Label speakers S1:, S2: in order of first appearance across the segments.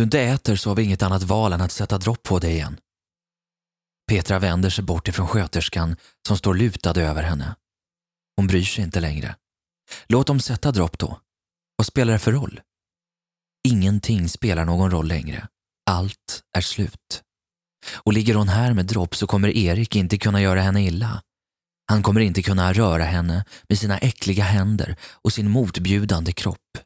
S1: du inte äter så har vi inget annat val än att sätta dropp på dig igen. Petra vänder sig bort ifrån sköterskan som står lutad över henne. Hon bryr sig inte längre. Låt dem sätta dropp då. Vad spelar det för roll? Ingenting spelar någon roll längre. Allt är slut. Och ligger hon här med dropp så kommer Erik inte kunna göra henne illa. Han kommer inte kunna röra henne med sina äckliga händer och sin motbjudande kropp.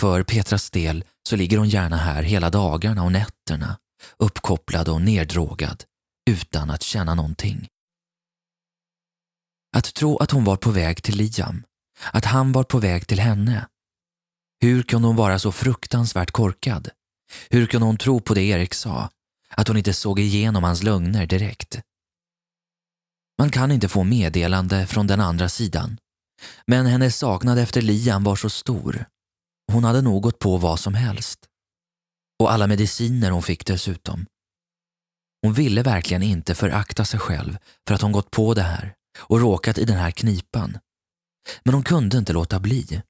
S1: För Petras del så ligger hon gärna här hela dagarna och nätterna, uppkopplad och neddrogad, utan att känna någonting. Att tro att hon var på väg till Liam, att han var på väg till henne. Hur kunde hon vara så fruktansvärt korkad? Hur kunde hon tro på det Erik sa? Att hon inte såg igenom hans lögner direkt? Man kan inte få meddelande från den andra sidan. Men hennes saknad efter Liam var så stor. Hon hade nog gått på vad som helst. Och alla mediciner hon fick dessutom. Hon ville verkligen inte förakta sig själv för att hon gått på det här och råkat i den här knipan. Men hon kunde inte låta bli.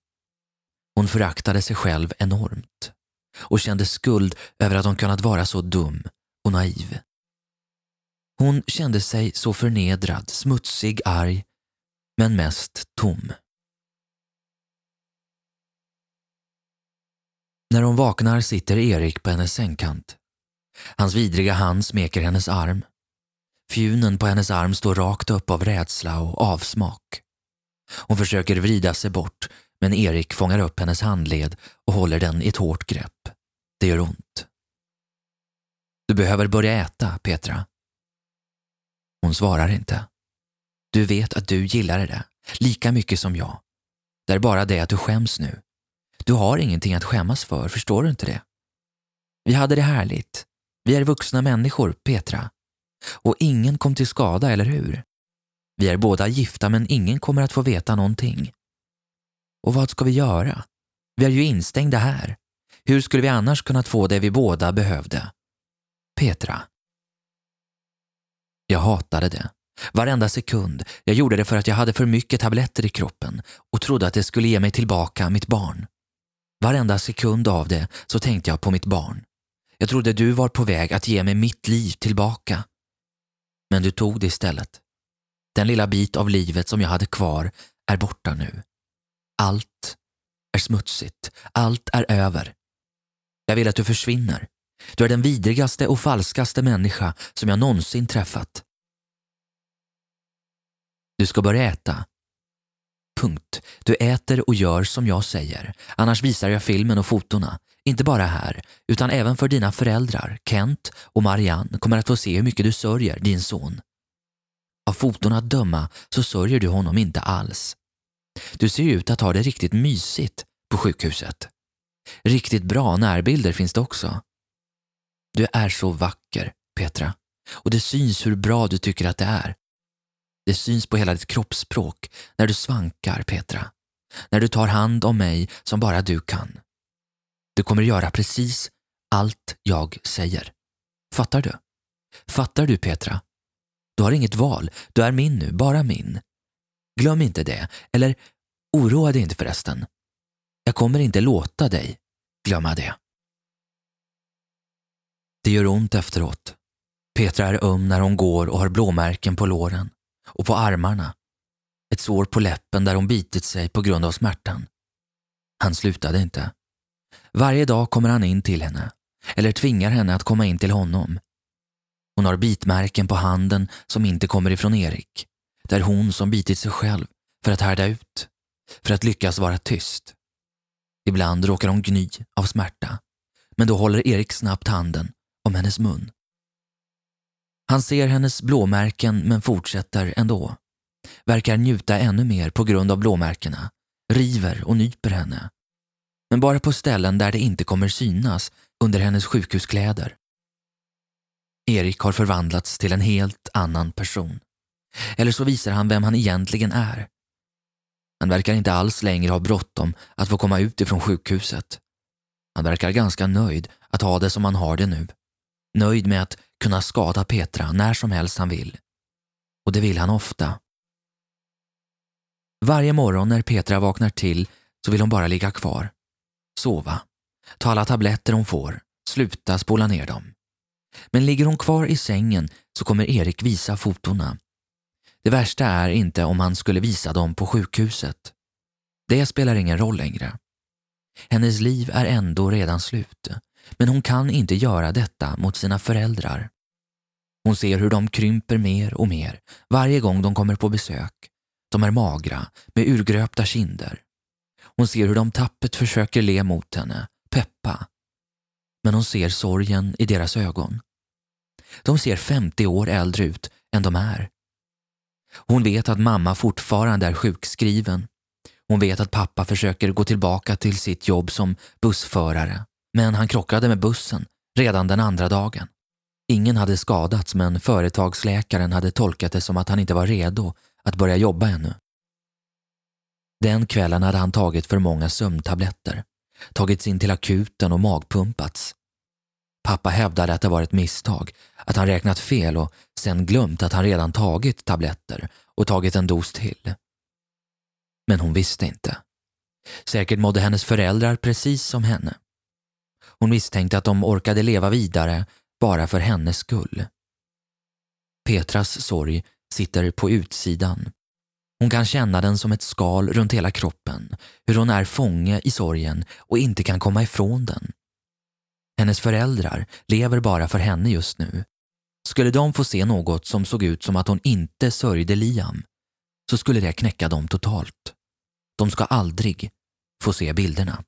S1: Hon föraktade sig själv enormt och kände skuld över att hon kunnat vara så dum och naiv. Hon kände sig så förnedrad, smutsig, arg, men mest tom. När hon vaknar sitter Erik på hennes sängkant. Hans vidriga hand smeker hennes arm. Fjunen på hennes arm står rakt upp av rädsla och avsmak. Hon försöker vrida sig bort, men Erik fångar upp hennes handled och håller den i ett hårt grepp. Det gör ont. Du behöver börja äta, Petra. Hon svarar inte. Du vet att du gillar det, lika mycket som jag. Det är bara det att du skäms nu. Du har ingenting att skämmas för, förstår du inte det? Vi hade det härligt. Vi är vuxna människor, Petra. Och ingen kom till skada, eller hur? Vi är båda gifta men ingen kommer att få veta någonting. Och vad ska vi göra? Vi är ju instängda här. Hur skulle vi annars kunnat få det vi båda behövde? Petra. Jag hatade det. Varenda sekund. Jag gjorde det för att jag hade för mycket tabletter i kroppen och trodde att det skulle ge mig tillbaka mitt barn. Varenda sekund av det så tänkte jag på mitt barn. Jag trodde du var på väg att ge mig mitt liv tillbaka. Men du tog det istället. Den lilla bit av livet som jag hade kvar är borta nu. Allt är smutsigt. Allt är över. Jag vill att du försvinner. Du är den vidrigaste och falskaste människa som jag någonsin träffat. Du ska börja äta. Punkt. Du äter och gör som jag säger. Annars visar jag filmen och fotona. Inte bara här, utan även för dina föräldrar, Kent och Marianne, kommer att få se hur mycket du sörjer din son. Av fotona att döma så sörjer du honom inte alls. Du ser ut att ha det riktigt mysigt på sjukhuset. Riktigt bra närbilder finns det också. Du är så vacker, Petra, och det syns hur bra du tycker att det är. Det syns på hela ditt kroppsspråk när du svankar, Petra. När du tar hand om mig som bara du kan. Du kommer göra precis allt jag säger. Fattar du? Fattar du, Petra? Du har inget val. Du är min nu, bara min. Glöm inte det. Eller oroa dig inte förresten. Jag kommer inte låta dig glömma det. Det gör ont efteråt. Petra är öm när hon går och har blåmärken på låren och på armarna. Ett sår på läppen där hon bitit sig på grund av smärtan. Han slutade inte. Varje dag kommer han in till henne, eller tvingar henne att komma in till honom. Hon har bitmärken på handen som inte kommer ifrån Erik. Det är hon som bitit sig själv för att härda ut, för att lyckas vara tyst. Ibland råkar hon gny av smärta, men då håller Erik snabbt handen om hennes mun. Han ser hennes blåmärken men fortsätter ändå. Verkar njuta ännu mer på grund av blåmärkena, river och nyper henne. Men bara på ställen där det inte kommer synas under hennes sjukhuskläder. Erik har förvandlats till en helt annan person. Eller så visar han vem han egentligen är. Han verkar inte alls längre ha bråttom att få komma ut ifrån sjukhuset. Han verkar ganska nöjd att ha det som han har det nu. Nöjd med att kunna skada Petra när som helst han vill. Och det vill han ofta. Varje morgon när Petra vaknar till så vill hon bara ligga kvar. Sova. Ta alla tabletter hon får. Sluta spola ner dem. Men ligger hon kvar i sängen så kommer Erik visa fotona. Det värsta är inte om han skulle visa dem på sjukhuset. Det spelar ingen roll längre. Hennes liv är ändå redan slut, men hon kan inte göra detta mot sina föräldrar. Hon ser hur de krymper mer och mer varje gång de kommer på besök. De är magra, med urgröpta kinder. Hon ser hur de tappert försöker le mot henne, peppa. Men hon ser sorgen i deras ögon. De ser 50 år äldre ut än de är. Hon vet att mamma fortfarande är sjukskriven. Hon vet att pappa försöker gå tillbaka till sitt jobb som bussförare, men han krockade med bussen redan den andra dagen. Ingen hade skadats men företagsläkaren hade tolkat det som att han inte var redo att börja jobba ännu. Den kvällen hade han tagit för många sömntabletter, tagits in till akuten och magpumpats. Pappa hävdade att det var ett misstag, att han räknat fel och sen glömt att han redan tagit tabletter och tagit en dos till. Men hon visste inte. Säkert mådde hennes föräldrar precis som henne. Hon misstänkte att de orkade leva vidare bara för hennes skull. Petras sorg sitter på utsidan. Hon kan känna den som ett skal runt hela kroppen, hur hon är fånge i sorgen och inte kan komma ifrån den. Hennes föräldrar lever bara för henne just nu. Skulle de få se något som såg ut som att hon inte sörjde Liam så skulle det knäcka dem totalt. De ska aldrig få se bilderna.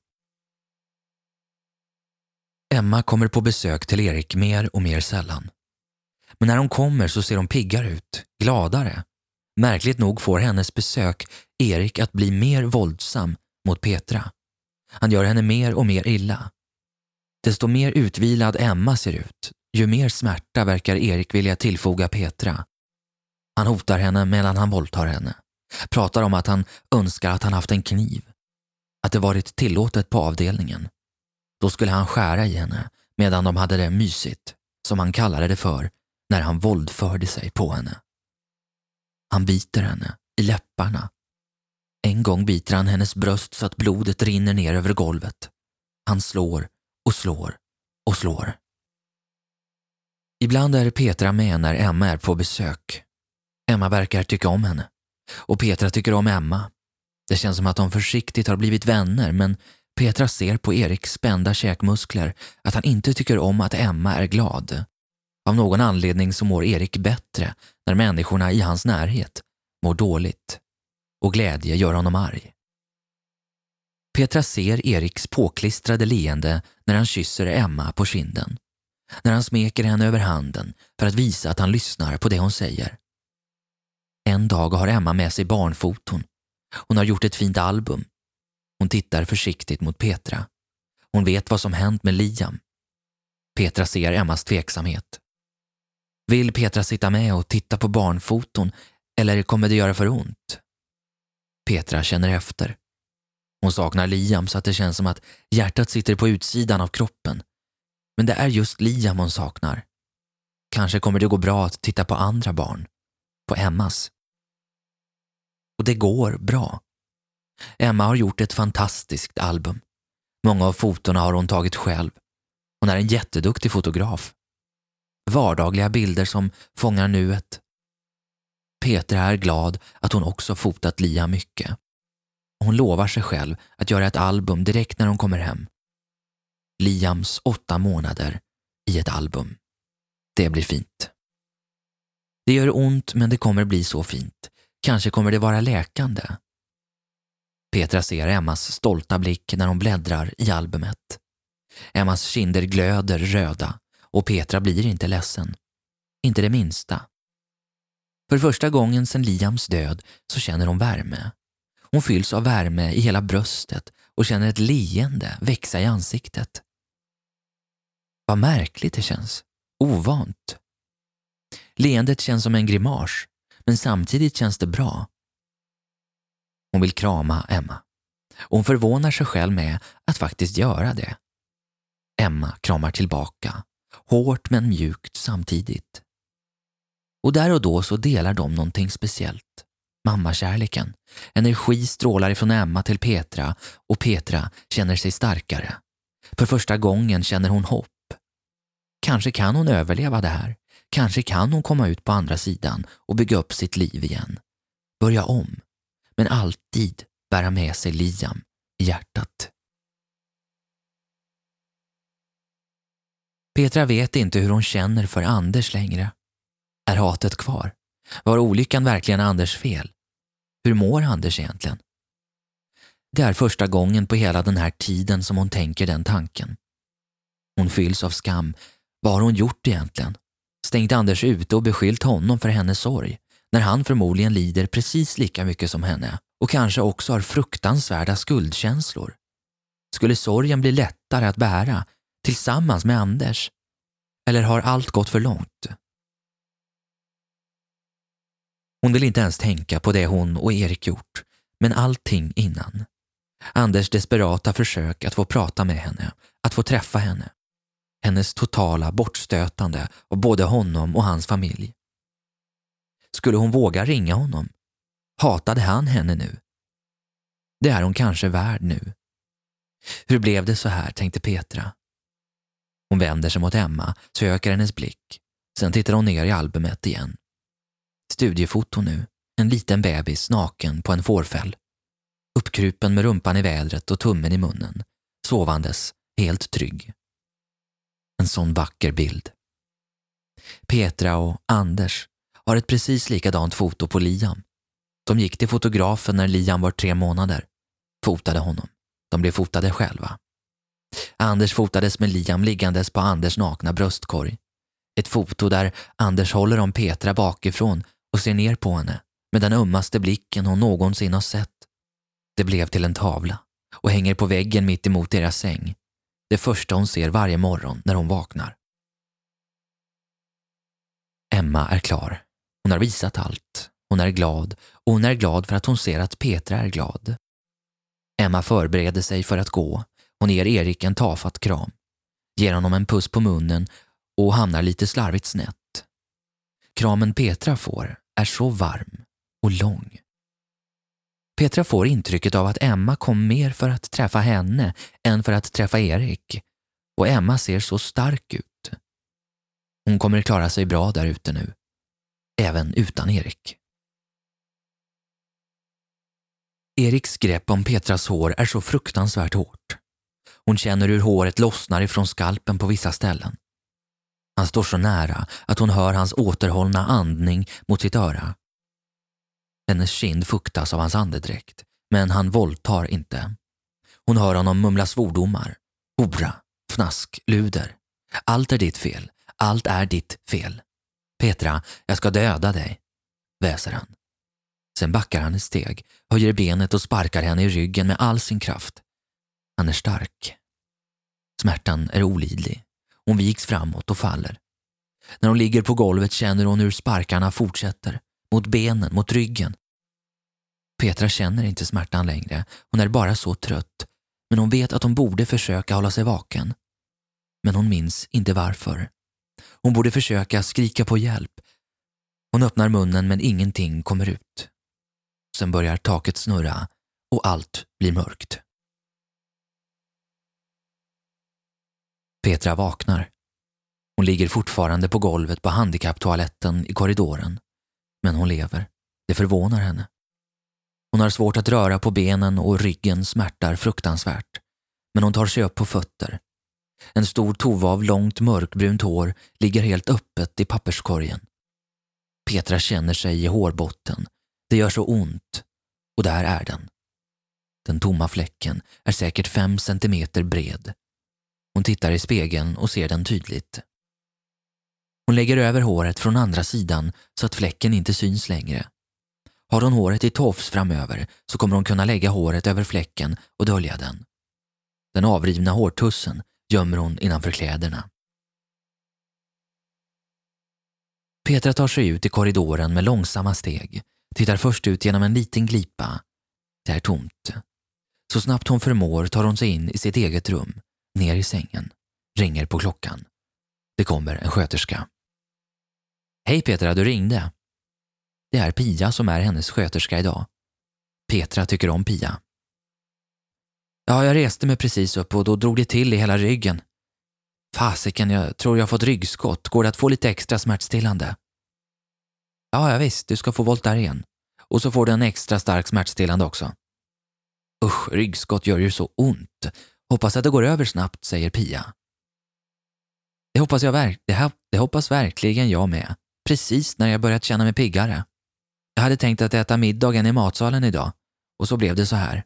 S1: Emma kommer på besök till Erik mer och mer sällan. Men när hon kommer så ser hon piggare ut, gladare. Märkligt nog får hennes besök Erik att bli mer våldsam mot Petra. Han gör henne mer och mer illa. Desto mer utvilad Emma ser ut, ju mer smärta verkar Erik vilja tillfoga Petra. Han hotar henne medan han våldtar henne. Pratar om att han önskar att han haft en kniv. Att det varit tillåtet på avdelningen. Då skulle han skära i henne medan de hade det mysigt, som han kallade det för, när han våldförde sig på henne. Han biter henne i läpparna. En gång biter han hennes bröst så att blodet rinner ner över golvet. Han slår och slår och slår. Ibland är Petra med när Emma är på besök. Emma verkar tycka om henne och Petra tycker om Emma. Det känns som att de försiktigt har blivit vänner men Petra ser på Eriks spända käkmuskler att han inte tycker om att Emma är glad. Av någon anledning så mår Erik bättre när människorna i hans närhet mår dåligt och glädje gör honom arg. Petra ser Eriks påklistrade leende när han kysser Emma på kinden. När han smeker henne över handen för att visa att han lyssnar på det hon säger. En dag har Emma med sig barnfoton. Hon har gjort ett fint album. Hon tittar försiktigt mot Petra. Hon vet vad som hänt med Liam. Petra ser Emmas tveksamhet. Vill Petra sitta med och titta på barnfoton eller kommer det göra för ont? Petra känner efter. Hon saknar Liam så att det känns som att hjärtat sitter på utsidan av kroppen. Men det är just Liam hon saknar. Kanske kommer det gå bra att titta på andra barn. På Emmas. Och det går bra. Emma har gjort ett fantastiskt album. Många av fotona har hon tagit själv. Hon är en jätteduktig fotograf. Vardagliga bilder som fångar nuet. Petra är glad att hon också fotat Lia mycket. Hon lovar sig själv att göra ett album direkt när hon kommer hem. Liams åtta månader i ett album. Det blir fint. Det gör ont men det kommer bli så fint. Kanske kommer det vara läkande. Petra ser Emmas stolta blick när hon bläddrar i albumet. Emmas kinder glöder röda och Petra blir inte ledsen. Inte det minsta. För första gången sedan Liams död så känner hon värme. Hon fylls av värme i hela bröstet och känner ett leende växa i ansiktet. Vad märkligt det känns. Ovant. Leendet känns som en grimas, men samtidigt känns det bra. Hon vill krama Emma. Och hon förvånar sig själv med att faktiskt göra det. Emma kramar tillbaka, hårt men mjukt samtidigt. Och där och då så delar de någonting speciellt. Mammakärleken. Energi strålar ifrån Emma till Petra och Petra känner sig starkare. För första gången känner hon hopp. Kanske kan hon överleva det här. Kanske kan hon komma ut på andra sidan och bygga upp sitt liv igen. Börja om. Men alltid bära med sig Liam i hjärtat. Petra vet inte hur hon känner för Anders längre. Är hatet kvar? Var olyckan verkligen Anders fel? Hur mår Anders egentligen? Det är första gången på hela den här tiden som hon tänker den tanken. Hon fylls av skam. Vad har hon gjort egentligen? Stängt Anders ute och beskyllt honom för hennes sorg när han förmodligen lider precis lika mycket som henne och kanske också har fruktansvärda skuldkänslor. Skulle sorgen bli lättare att bära tillsammans med Anders? Eller har allt gått för långt? Hon vill inte ens tänka på det hon och Erik gjort, men allting innan. Anders desperata försök att få prata med henne, att få träffa henne. Hennes totala bortstötande av både honom och hans familj. Skulle hon våga ringa honom? Hatade han henne nu? Det är hon kanske värd nu. Hur blev det så här, tänkte Petra. Hon vänder sig mot Emma, söker hennes blick. Sen tittar hon ner i albumet igen. Studiefoto nu. En liten bebis naken på en fårfäll. Uppkrupen med rumpan i vädret och tummen i munnen. Sovandes, helt trygg. En sån vacker bild. Petra och Anders har ett precis likadant foto på Liam. De gick till fotografen när Liam var tre månader. Fotade honom. De blev fotade själva. Anders fotades med Liam liggandes på Anders nakna bröstkorg. Ett foto där Anders håller om Petra bakifrån och ser ner på henne med den ömmaste blicken hon någonsin har sett. Det blev till en tavla och hänger på väggen mitt emot deras säng. Det första hon ser varje morgon när hon vaknar. Emma är klar. Hon har visat allt. Hon är glad och hon är glad för att hon ser att Petra är glad. Emma förbereder sig för att gå. Hon ger Erik en tafatt kram, ger honom en puss på munnen och hamnar lite slarvigt snett. Kramen Petra får är så varm och lång. Petra får intrycket av att Emma kom mer för att träffa henne än för att träffa Erik. Och Emma ser så stark ut. Hon kommer klara sig bra där ute nu. Även utan Erik. Eriks grepp om Petras hår är så fruktansvärt hårt. Hon känner hur håret lossnar ifrån skalpen på vissa ställen. Han står så nära att hon hör hans återhållna andning mot sitt öra. Hennes kind fuktas av hans andedräkt, men han våldtar inte. Hon hör honom mumla svordomar. Hora, fnask, luder. Allt är ditt fel. Allt är ditt fel. Petra, jag ska döda dig, väser han. Sen backar han ett steg, höjer benet och sparkar henne i ryggen med all sin kraft. Han är stark. Smärtan är olidlig. Hon viks framåt och faller. När hon ligger på golvet känner hon hur sparkarna fortsätter, mot benen, mot ryggen. Petra känner inte smärtan längre, hon är bara så trött, men hon vet att hon borde försöka hålla sig vaken. Men hon minns inte varför. Hon borde försöka skrika på hjälp. Hon öppnar munnen men ingenting kommer ut. Sen börjar taket snurra och allt blir mörkt. Petra vaknar. Hon ligger fortfarande på golvet på handikapptoaletten i korridoren. Men hon lever. Det förvånar henne. Hon har svårt att röra på benen och ryggen smärtar fruktansvärt. Men hon tar sig upp på fötter. En stor tova av långt mörkbrunt hår ligger helt öppet i papperskorgen. Petra känner sig i hårbotten. Det gör så ont. Och där är den. Den tomma fläcken är säkert fem centimeter bred. Hon tittar i spegeln och ser den tydligt. Hon lägger över håret från andra sidan så att fläcken inte syns längre. Har hon håret i tofs framöver så kommer hon kunna lägga håret över fläcken och dölja den. Den avrivna hårtussen gömmer hon innanför kläderna. Petra tar sig ut i korridoren med långsamma steg, tittar först ut genom en liten glipa. Det är tomt. Så snabbt hon förmår tar hon sig in i sitt eget rum, ner i sängen, ringer på klockan. Det kommer en sköterska. Hej Petra, du ringde. Det är Pia som är hennes sköterska idag. Petra tycker om Pia. Ja, jag reste mig precis upp och då drog det till i hela ryggen. Fasiken, jag tror jag fått ryggskott. Går det att få lite extra smärtstillande? Ja, ja visst, du ska få Voltaren. Och så får du en extra stark smärtstillande också. Usch, ryggskott gör ju så ont. Hoppas att det går över snabbt, säger Pia. Det hoppas, jag verk det, det hoppas verkligen jag med. Precis när jag börjat känna mig piggare. Jag hade tänkt att äta middagen i matsalen idag och så blev det så här.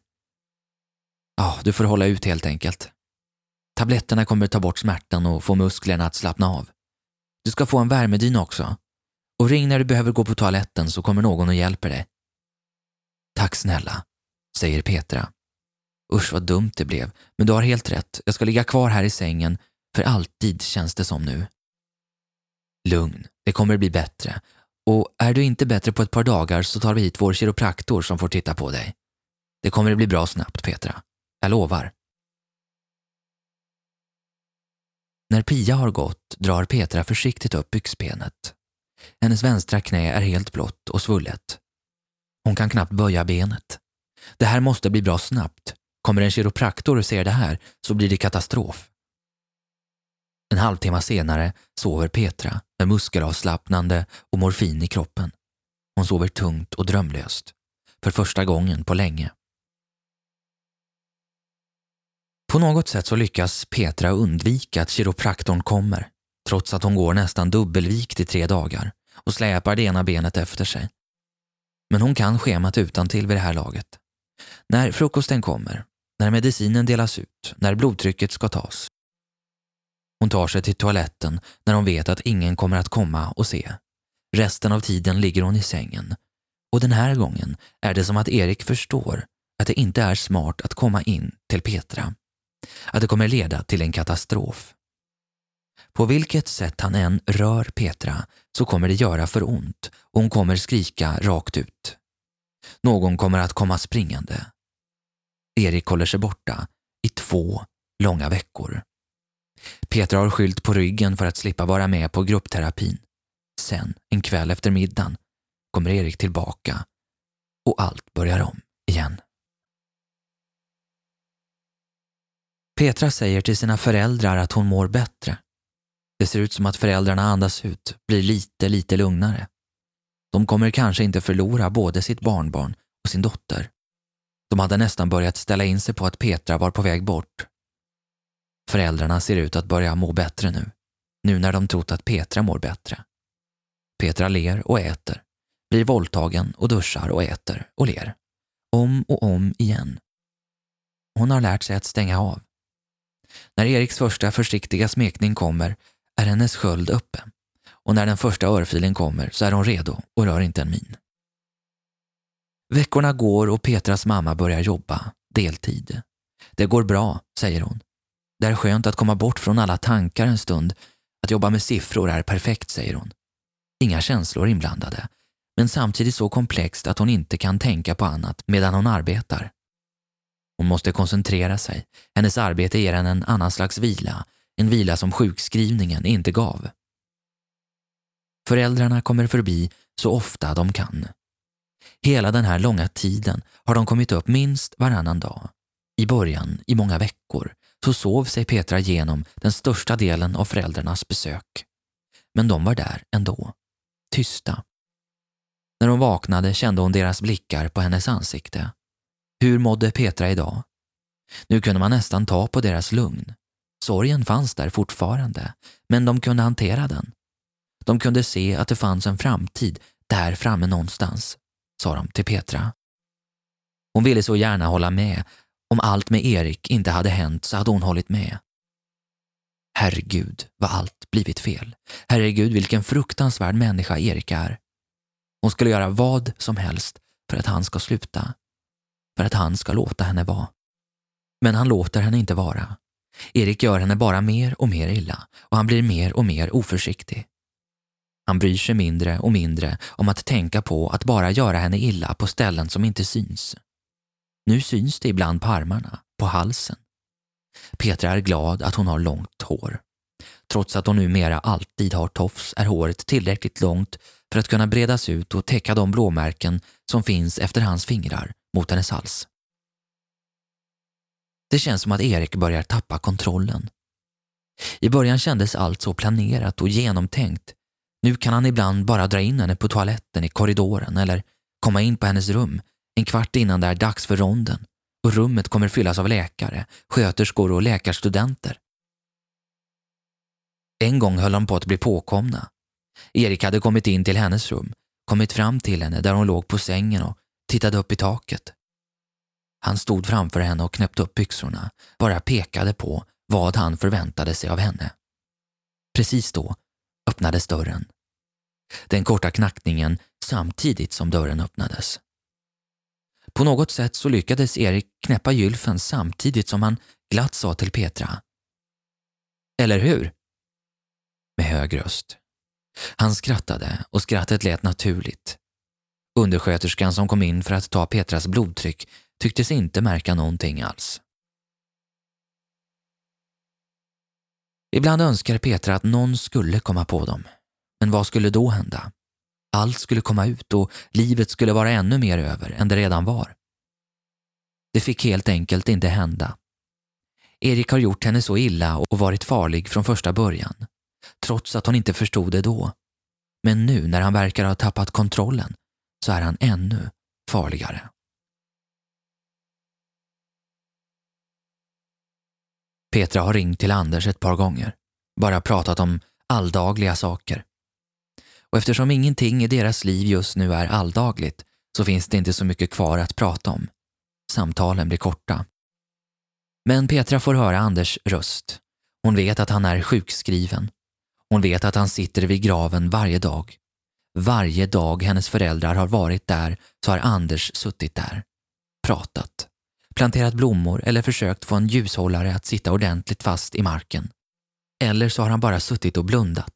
S1: Ja, du får hålla ut helt enkelt. Tabletterna kommer ta bort smärtan och få musklerna att slappna av. Du ska få en värmedyna också. Och ring när du behöver gå på toaletten så kommer någon och hjälper dig. Tack snälla, säger Petra. Usch vad dumt det blev, men du har helt rätt. Jag ska ligga kvar här i sängen för alltid känns det som nu. Lugn, det kommer bli bättre. Och är du inte bättre på ett par dagar så tar vi hit vår kiropraktor som får titta på dig. Det kommer bli bra snabbt, Petra. Jag lovar. När Pia har gått drar Petra försiktigt upp byxbenet. Hennes vänstra knä är helt blått och svullet. Hon kan knappt böja benet. Det här måste bli bra snabbt. Kommer en kiropraktor och ser det här så blir det katastrof. En halvtimme senare sover Petra med muskelavslappnande och morfin i kroppen. Hon sover tungt och drömlöst. För första gången på länge. På något sätt så lyckas Petra undvika att kiropraktorn kommer, trots att hon går nästan dubbelvikt i tre dagar och släpar det ena benet efter sig. Men hon kan schemat utan till vid det här laget. När frukosten kommer, när medicinen delas ut, när blodtrycket ska tas. Hon tar sig till toaletten när hon vet att ingen kommer att komma och se. Resten av tiden ligger hon i sängen. Och den här gången är det som att Erik förstår att det inte är smart att komma in till Petra att det kommer leda till en katastrof. På vilket sätt han än rör Petra så kommer det göra för ont och hon kommer skrika rakt ut. Någon kommer att komma springande. Erik håller sig borta i två långa veckor. Petra har skylt på ryggen för att slippa vara med på gruppterapin. Sen, en kväll efter middagen, kommer Erik tillbaka och allt börjar om igen. Petra säger till sina föräldrar att hon mår bättre. Det ser ut som att föräldrarna andas ut, blir lite, lite lugnare. De kommer kanske inte förlora både sitt barnbarn och sin dotter. De hade nästan börjat ställa in sig på att Petra var på väg bort. Föräldrarna ser ut att börja må bättre nu, nu när de trott att Petra mår bättre. Petra ler och äter, blir våldtagen och duschar och äter och ler. Om och om igen. Hon har lärt sig att stänga av. När Eriks första försiktiga smekning kommer är hennes sköld uppe och när den första örfilen kommer så är hon redo och rör inte en min. Veckorna går och Petras mamma börjar jobba, deltid. Det går bra, säger hon. Det är skönt att komma bort från alla tankar en stund. Att jobba med siffror är perfekt, säger hon. Inga känslor inblandade, men samtidigt så komplext att hon inte kan tänka på annat medan hon arbetar. Hon måste koncentrera sig. Hennes arbete ger henne en annan slags vila, en vila som sjukskrivningen inte gav. Föräldrarna kommer förbi så ofta de kan. Hela den här långa tiden har de kommit upp minst varannan dag. I början, i många veckor, så sov sig Petra igenom den största delen av föräldrarnas besök. Men de var där ändå, tysta. När hon vaknade kände hon deras blickar på hennes ansikte. Hur mådde Petra idag? Nu kunde man nästan ta på deras lugn. Sorgen fanns där fortfarande, men de kunde hantera den. De kunde se att det fanns en framtid där framme någonstans, sa de till Petra. Hon ville så gärna hålla med. Om allt med Erik inte hade hänt så hade hon hållit med. Herregud, vad allt blivit fel. Herregud, vilken fruktansvärd människa Erik är. Hon skulle göra vad som helst för att han ska sluta för att han ska låta henne vara. Men han låter henne inte vara. Erik gör henne bara mer och mer illa och han blir mer och mer oförsiktig. Han bryr sig mindre och mindre om att tänka på att bara göra henne illa på ställen som inte syns. Nu syns det ibland på armarna, på halsen. Petra är glad att hon har långt hår. Trots att hon numera alltid har tofs är håret tillräckligt långt för att kunna bredas ut och täcka de blåmärken som finns efter hans fingrar mot hennes hals. Det känns som att Erik börjar tappa kontrollen. I början kändes allt så planerat och genomtänkt. Nu kan han ibland bara dra in henne på toaletten i korridoren eller komma in på hennes rum en kvart innan det är dags för ronden och rummet kommer fyllas av läkare, sköterskor och läkarstudenter. En gång höll de på att bli påkomna. Erik hade kommit in till hennes rum, kommit fram till henne där hon låg på sängen och tittade upp i taket. Han stod framför henne och knäppte upp byxorna, bara pekade på vad han förväntade sig av henne. Precis då öppnades dörren. Den korta knackningen samtidigt som dörren öppnades. På något sätt så lyckades Erik knäppa gylfen samtidigt som han glatt sa till Petra. Eller hur? Med hög röst. Han skrattade och skrattet lät naturligt. Undersköterskan som kom in för att ta Petras blodtryck tycktes inte märka någonting alls. Ibland önskar Petra att någon skulle komma på dem. Men vad skulle då hända? Allt skulle komma ut och livet skulle vara ännu mer över än det redan var. Det fick helt enkelt inte hända. Erik har gjort henne så illa och varit farlig från första början, trots att hon inte förstod det då. Men nu när han verkar ha tappat kontrollen så är han ännu farligare. Petra har ringt till Anders ett par gånger, bara pratat om alldagliga saker. Och eftersom ingenting i deras liv just nu är alldagligt så finns det inte så mycket kvar att prata om. Samtalen blir korta. Men Petra får höra Anders röst. Hon vet att han är sjukskriven. Hon vet att han sitter vid graven varje dag. Varje dag hennes föräldrar har varit där så har Anders suttit där. Pratat. Planterat blommor eller försökt få en ljushållare att sitta ordentligt fast i marken. Eller så har han bara suttit och blundat.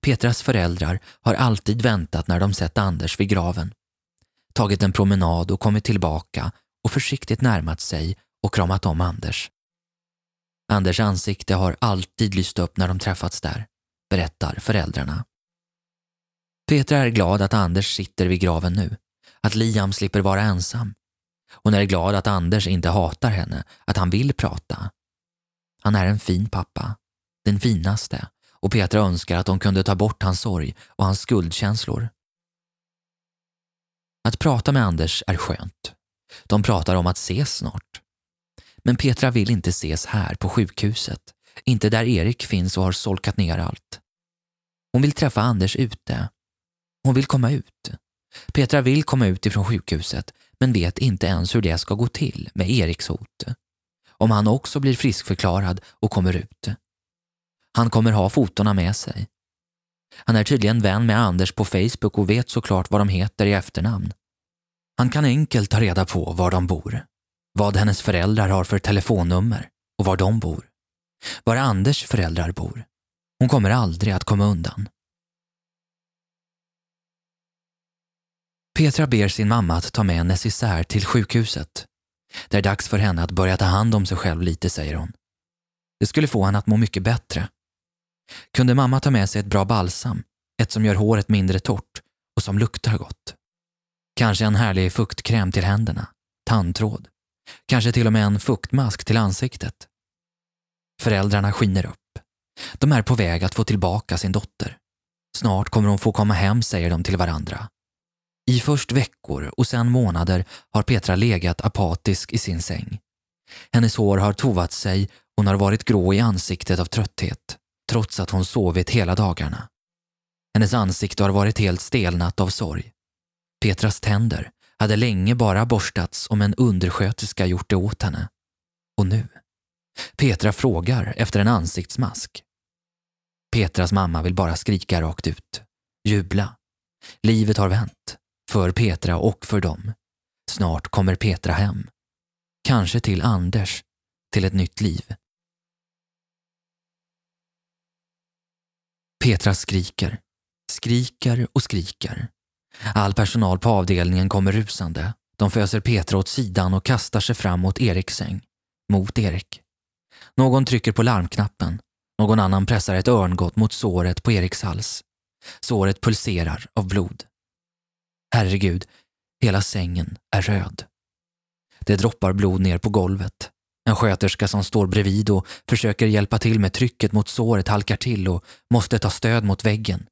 S1: Petras föräldrar har alltid väntat när de sett Anders vid graven. Tagit en promenad och kommit tillbaka och försiktigt närmat sig och kramat om Anders. Anders ansikte har alltid lyst upp när de träffats där, berättar föräldrarna. Petra är glad att Anders sitter vid graven nu, att Liam slipper vara ensam. Hon är glad att Anders inte hatar henne, att han vill prata. Han är en fin pappa, den finaste och Petra önskar att de kunde ta bort hans sorg och hans skuldkänslor. Att prata med Anders är skönt. De pratar om att ses snart. Men Petra vill inte ses här på sjukhuset, inte där Erik finns och har solkat ner allt. Hon vill träffa Anders ute. Hon vill komma ut. Petra vill komma ut ifrån sjukhuset men vet inte ens hur det ska gå till med Eriks hot. Om han också blir friskförklarad och kommer ut. Han kommer ha fotona med sig. Han är tydligen vän med Anders på Facebook och vet såklart vad de heter i efternamn. Han kan enkelt ta reda på var de bor, vad hennes föräldrar har för telefonnummer och var de bor. Var Anders föräldrar bor. Hon kommer aldrig att komma undan. Petra ber sin mamma att ta med en necessär till sjukhuset. Det är dags för henne att börja ta hand om sig själv lite, säger hon. Det skulle få henne att må mycket bättre. Kunde mamma ta med sig ett bra balsam, ett som gör håret mindre torrt och som luktar gott? Kanske en härlig fuktkräm till händerna, tandtråd, kanske till och med en fuktmask till ansiktet. Föräldrarna skiner upp. De är på väg att få tillbaka sin dotter. Snart kommer hon få komma hem, säger de till varandra. I först veckor och sen månader har Petra legat apatisk i sin säng. Hennes hår har tovat sig, hon har varit grå i ansiktet av trötthet trots att hon sovit hela dagarna. Hennes ansikte har varit helt stelnat av sorg. Petras tänder hade länge bara borstats om en undersköterska gjort det åt henne. Och nu? Petra frågar efter en ansiktsmask. Petras mamma vill bara skrika rakt ut. Jubla. Livet har vänt. För Petra och för dem. Snart kommer Petra hem. Kanske till Anders. Till ett nytt liv. Petra skriker. Skriker och skriker. All personal på avdelningen kommer rusande. De föser Petra åt sidan och kastar sig fram mot Eriks säng. Mot Erik. Någon trycker på larmknappen. Någon annan pressar ett örngott mot såret på Eriks hals. Såret pulserar av blod. Herregud, hela sängen är röd. Det droppar blod ner på golvet. En sköterska som står bredvid och försöker hjälpa till med trycket mot såret halkar till och måste ta stöd mot väggen.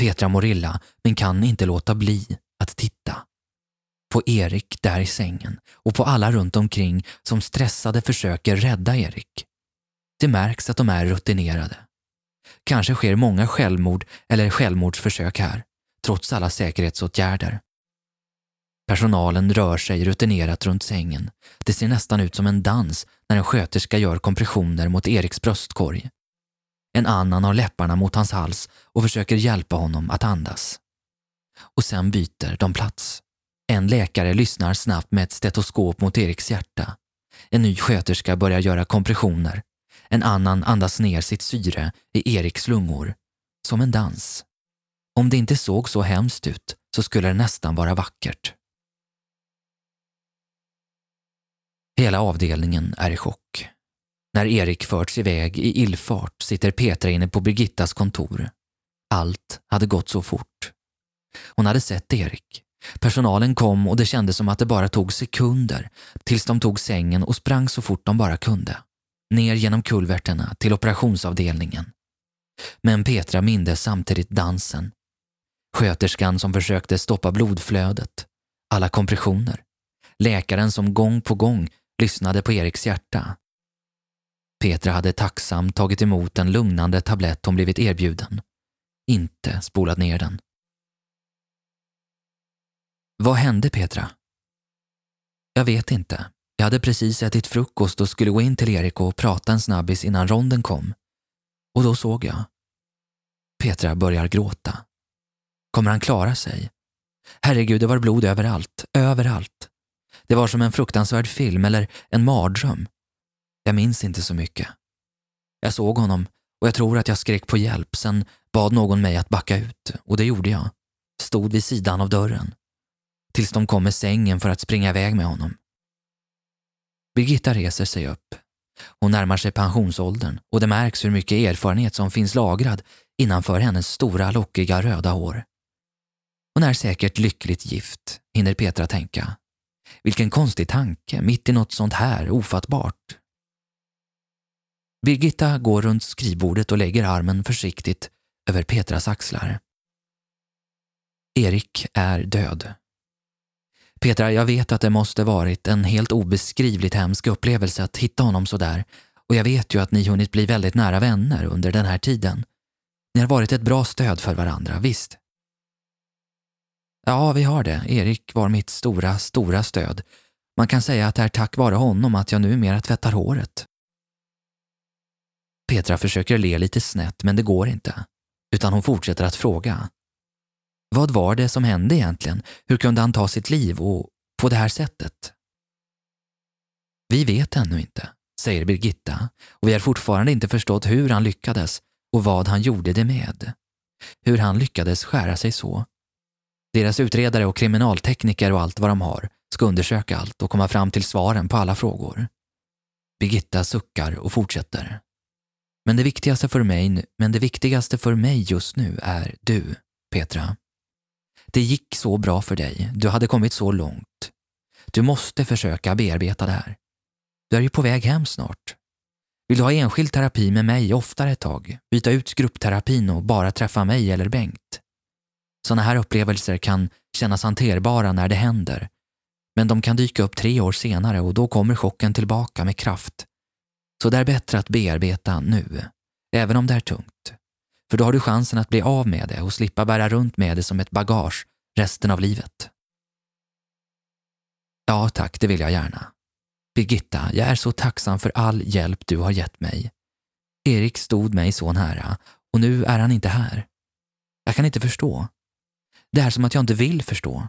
S1: Petra mår illa men kan inte låta bli att titta. På Erik där i sängen och på alla runt omkring som stressade försöker rädda Erik. Det märks att de är rutinerade. Kanske sker många självmord eller självmordsförsök här, trots alla säkerhetsåtgärder. Personalen rör sig rutinerat runt sängen. Det ser nästan ut som en dans när en sköterska gör kompressioner mot Eriks bröstkorg. En annan har läpparna mot hans hals och försöker hjälpa honom att andas. Och sen byter de plats. En läkare lyssnar snabbt med ett stetoskop mot Eriks hjärta. En ny sköterska börjar göra kompressioner. En annan andas ner sitt syre i Eriks lungor. Som en dans. Om det inte såg så hemskt ut så skulle det nästan vara vackert. Hela avdelningen är i chock. När Erik förts iväg i illfart sitter Petra inne på Birgittas kontor. Allt hade gått så fort. Hon hade sett Erik. Personalen kom och det kändes som att det bara tog sekunder tills de tog sängen och sprang så fort de bara kunde. Ner genom kulverterna till operationsavdelningen. Men Petra mindes samtidigt dansen. Sköterskan som försökte stoppa blodflödet. Alla kompressioner. Läkaren som gång på gång lyssnade på Eriks hjärta. Petra hade tacksamt tagit emot den lugnande tablett hon blivit erbjuden. Inte spolat ner den. Vad hände Petra? Jag vet inte. Jag hade precis ätit frukost och skulle gå in till Erik och prata en snabbis innan ronden kom. Och då såg jag. Petra börjar gråta. Kommer han klara sig? Herregud, det var blod överallt. Överallt. Det var som en fruktansvärd film eller en mardröm. Jag minns inte så mycket. Jag såg honom och jag tror att jag skrek på hjälp. Sen bad någon mig att backa ut och det gjorde jag. Stod vid sidan av dörren. Tills de kom med sängen för att springa iväg med honom. Birgitta reser sig upp. Hon närmar sig pensionsåldern och det märks hur mycket erfarenhet som finns lagrad innanför hennes stora lockiga röda hår. Hon är säkert lyckligt gift, hinner Petra tänka. Vilken konstig tanke, mitt i något sånt här ofattbart. Birgitta går runt skrivbordet och lägger armen försiktigt över Petras axlar. Erik är död. Petra, jag vet att det måste varit en helt obeskrivligt hemsk upplevelse att hitta honom sådär och jag vet ju att ni hunnit bli väldigt nära vänner under den här tiden. Ni har varit ett bra stöd för varandra, visst? Ja, vi har det. Erik var mitt stora, stora stöd. Man kan säga att det är tack vare honom att jag numera tvättar håret. Petra försöker le lite snett, men det går inte. Utan hon fortsätter att fråga. Vad var det som hände egentligen? Hur kunde han ta sitt liv och på det här sättet? Vi vet ännu inte, säger Birgitta och vi har fortfarande inte förstått hur han lyckades och vad han gjorde det med. Hur han lyckades skära sig så. Deras utredare och kriminaltekniker och allt vad de har ska undersöka allt och komma fram till svaren på alla frågor. Birgitta suckar och fortsätter. Men det viktigaste för mig, men det viktigaste för mig just nu är du, Petra. Det gick så bra för dig. Du hade kommit så långt. Du måste försöka bearbeta det här. Du är ju på väg hem snart. Vill du ha enskild terapi med mig oftare ett tag? Byta ut gruppterapin och bara träffa mig eller Bengt? Sådana här upplevelser kan kännas hanterbara när det händer, men de kan dyka upp tre år senare och då kommer chocken tillbaka med kraft. Så det är bättre att bearbeta nu, även om det är tungt. För då har du chansen att bli av med det och slippa bära runt med det som ett bagage resten av livet. Ja, tack, det vill jag gärna. Birgitta, jag är så tacksam för all hjälp du har gett mig. Erik stod mig så nära och nu är han inte här. Jag kan inte förstå. Det är som att jag inte vill förstå.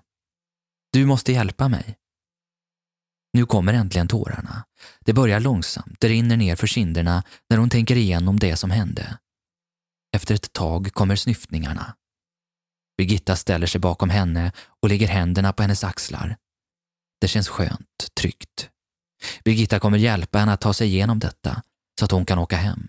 S1: Du måste hjälpa mig. Nu kommer äntligen tårarna. Det börjar långsamt, det rinner ner för kinderna när hon tänker igenom det som hände. Efter ett tag kommer snyftningarna. Birgitta ställer sig bakom henne och lägger händerna på hennes axlar. Det känns skönt, tryggt. Birgitta kommer hjälpa henne att ta sig igenom detta så att hon kan åka hem.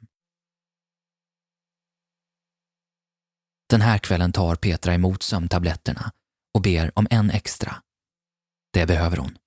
S1: Den här kvällen tar Petra emot sömntabletterna och ber om en extra. Det behöver hon.